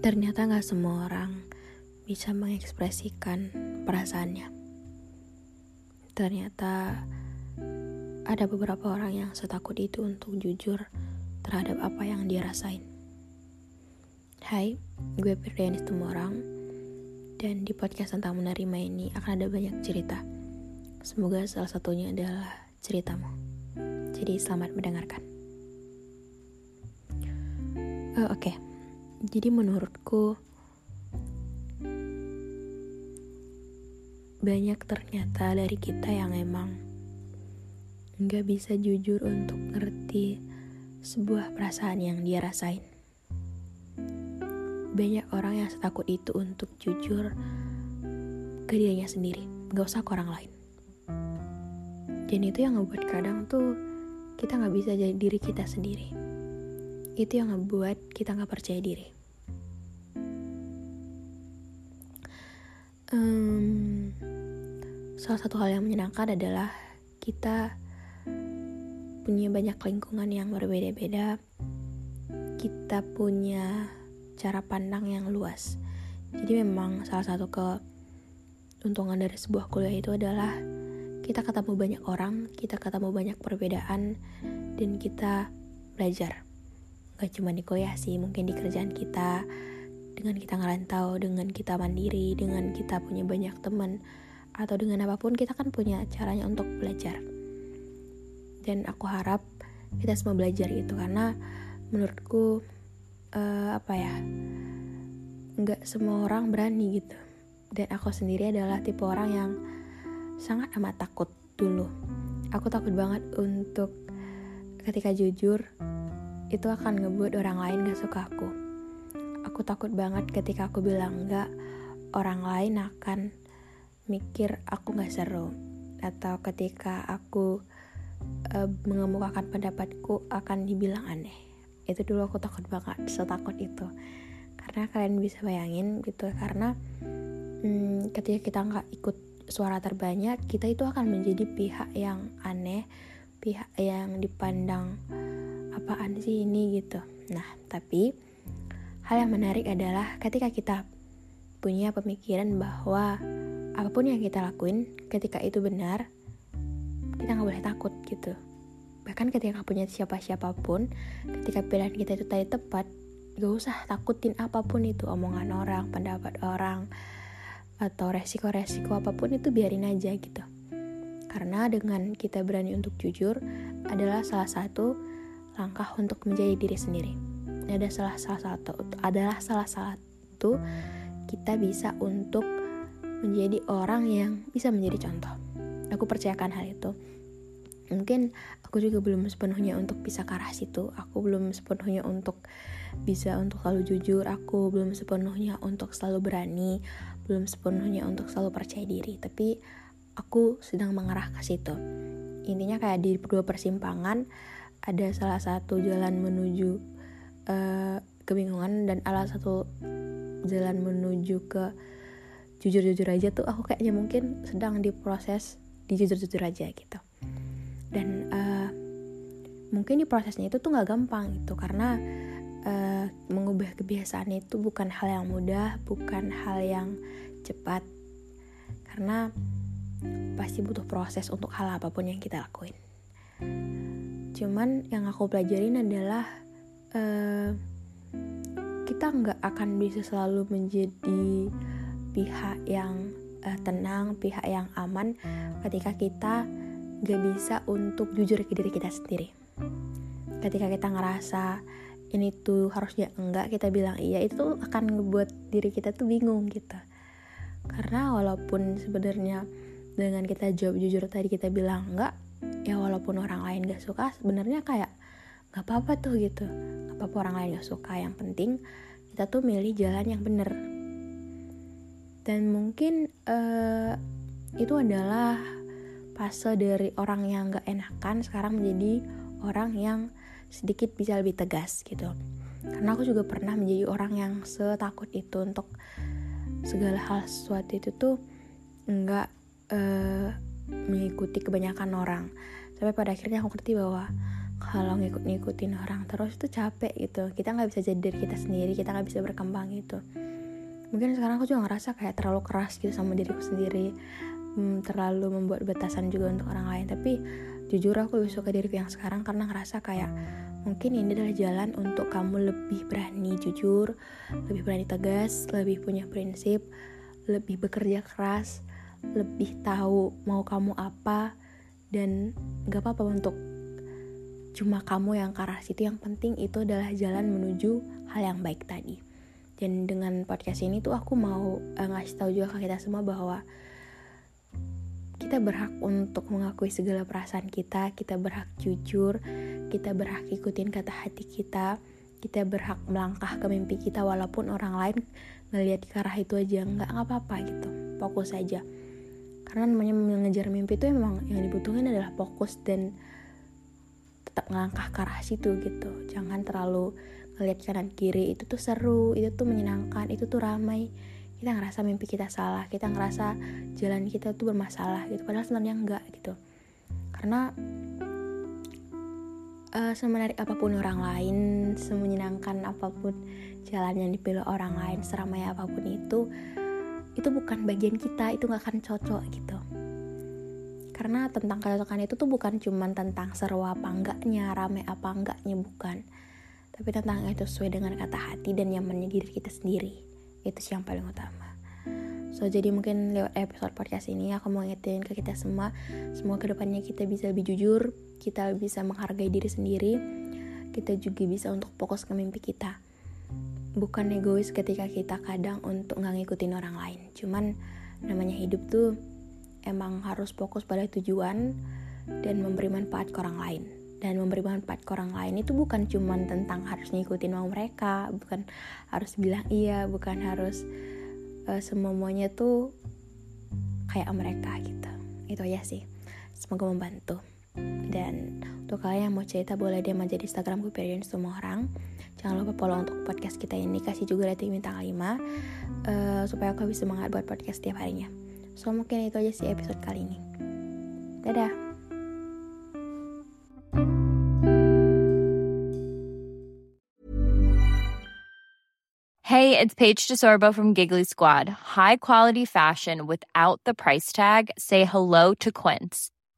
Ternyata gak semua orang bisa mengekspresikan perasaannya. Ternyata ada beberapa orang yang setakut itu untuk jujur terhadap apa yang dia rasain. Hai, gue Firdayanis Tumorang, dan di podcast tentang menerima ini akan ada banyak cerita. Semoga salah satunya adalah ceritamu. Jadi selamat mendengarkan. Uh, Oke, okay. Jadi menurutku banyak ternyata dari kita yang emang nggak bisa jujur untuk ngerti sebuah perasaan yang dia rasain. Banyak orang yang setakut itu untuk jujur ke dirinya sendiri, gak usah ke orang lain. Dan itu yang ngebuat kadang tuh kita nggak bisa jadi diri kita sendiri. Itu yang ngebuat kita nggak percaya diri. Um, salah satu hal yang menyenangkan adalah kita punya banyak lingkungan yang berbeda-beda. Kita punya cara pandang yang luas. Jadi memang salah satu keuntungan dari sebuah kuliah itu adalah kita ketemu banyak orang, kita ketemu banyak perbedaan, dan kita belajar. Gak cuma di kuliah sih, mungkin di kerjaan kita, dengan kita ngerantau, dengan kita mandiri, dengan kita punya banyak teman, atau dengan apa pun kita kan punya caranya untuk belajar. Dan aku harap kita semua belajar itu karena menurutku uh, apa ya nggak semua orang berani gitu. Dan aku sendiri adalah tipe orang yang sangat amat takut dulu. Aku takut banget untuk ketika jujur itu akan ngebuat orang lain gak suka aku. Aku takut banget ketika aku bilang enggak orang lain akan mikir aku gak seru. Atau ketika aku uh, mengemukakan pendapatku akan dibilang aneh. Itu dulu aku takut banget setakut itu. Karena kalian bisa bayangin gitu karena hmm, ketika kita nggak ikut suara terbanyak kita itu akan menjadi pihak yang aneh pihak yang dipandang apaan sih ini? gitu. Nah tapi hal yang menarik adalah ketika kita punya pemikiran bahwa apa pun yang kita lakuin ketika itu benar kita nggak boleh takut gitu. Bahkan ketika punya siapa-siapa pun ketika pilihan kita itu tadi tepat gak usah takutin apa pun itu omongan orang pendapat orang atau resiko-resiko apa pun itu biarin aja gitu karena dengan kita berani untuk jujur adalah salah satu langkah untuk menjadi diri sendiri. Ada salah salah satu adalah salah satu kita bisa untuk menjadi orang yang bisa menjadi contoh. Aku percayakan hal itu. Mungkin aku juga belum sepenuhnya untuk bisa ke arah situ. Aku belum sepenuhnya untuk bisa untuk selalu jujur. Aku belum sepenuhnya untuk selalu berani. Belum sepenuhnya untuk selalu percaya diri. Tapi aku sedang mengarah ke situ. Intinya kayak di dua persimpangan ada salah satu jalan menuju uh, kebingungan dan salah satu jalan menuju ke jujur-jujur aja tuh aku kayaknya mungkin sedang diproses di jujur-jujur aja gitu. Dan uh, mungkin di prosesnya itu tuh nggak gampang gitu karena uh, mengubah kebiasaan itu bukan hal yang mudah bukan hal yang cepat. Karena pasti butuh proses untuk hal apa pun yang kita lakuin. Cuman yang aku pelajarin adalah uh, kita nggak akan bisa selalu menjadi pihak yang uh, tenang, pihak yang aman ketika kita gak bisa untuk jujur ke diri kita sendiri. Ketika kita ngerasa ini tuh harusnya enggak kita bilang iya itu akan ngebuat diri kita tuh bingung gitu. Karena walaupun sebenarnya dengan kita jawab jujur tadi kita bilang enggak ya walaupun orang lain gak suka sebenarnya kayak nggak apa-apa tuh gitu. Nggak apa-apa orang lain gak suka yang penting kita tuh milih jalan yang bener dan mungkin uh, itu adalah fase dari orang yang gak enakan sekarang menjadi orang yang sedikit bisa lebih tegas gitu. Karena aku juga pernah menjadi orang yang setakut itu untuk segala hal sesuatu itu tuh nggak uh, mengikuti kebanyakan orang. Sampai pada akhirnya aku ngerti bahwa kalau ngikut-ngikutin orang terus itu capek gitu. Kita nggak bisa jadi diri kita sendiri kita nggak bisa berkembang gitu. Mungkin sekarang aku juga ngerasa kayak terlalu keras gitu sama diriku sendiri. Hmm, terlalu membuat batasan juga untuk orang lain. Tapi jujur aku lebih suka diriku yang sekarang karena ngerasa kayak mungkin ini adalah jalan untuk kamu lebih berani jujur lebih berani tegas lebih punya prinsip lebih bekerja keras lebih tahu mau kamu apa dan gak apa-apa untuk cuma kamu yang ke arah situ. Yang penting itu adalah jalan menuju hal yang baik tadi. Dan dengan podcast ini tuh aku mau uh, ngasih tahu juga ke kita semua bahwa kita berhak untuk mengakui segala perasaan kita kita berhak jujur kita berhak ikutin kata hati kita kita berhak melangkah ke mimpi kita walaupun orang lain ngelihat ke arah itu aja. Nggak apa-apa gitu. Fokus aja karena namanya mengejar mimpi itu emang yang dibutuhkan adalah fokus dan tetap ngelangkah ke arah situ gitu. Jangan terlalu ngeliat kanan kiri itu tuh seru itu tuh menyenangkan itu tuh ramai. Kita ngerasa mimpi kita salah kita ngerasa jalan kita tuh bermasalah gitu padahal sebenarnya enggak gitu. Karena uh, semenarik apa pun orang lain semenyenangkan apa pun jalan yang dipilih orang lain seramai apa pun itu itu bukan bagian kita itu nggak akan cocok gitu. Karena tentang kecocokan itu tuh bukan cuma tentang seru apa enggaknya rame apa enggaknya bukan. Tapi tentang itu sesuai dengan kata hati dan nyamannya diri kita sendiri. Itu sih yang paling utama. So jadi mungkin lewat episode podcast ini aku mau ngingetin ke kita semua semua ke depannya kita bisa lebih jujur kita bisa menghargai diri sendiri kita juga bisa untuk fokus ke mimpi kita bukan egois ketika kita kadang untuk nggak ngikutin orang lain. Cuman namanya hidup tuh emang harus fokus pada tujuan dan memberi manfaat ke orang lain. Dan memberi manfaat ke orang lain itu bukan cuma tentang harus ngikutin mau mereka bukan harus bilang iya bukan harus uh, semuanya tuh kayak mereka gitu. Itu aja sih. Semoga membantu. Dan untuk kalian yang mau cerita boleh dia menjadi Instagram gue semua orang jangan lupa follow untuk podcast kita ini kasih juga rating bintang 5 uh, eh, supaya aku bisa semangat buat podcast setiap harinya So mungkin itu aja sih episode kali ini. Dadah. Hey, it's Paige DeSorbo from Giggly Squad. High quality fashion without the price tag. Say hello to Quince.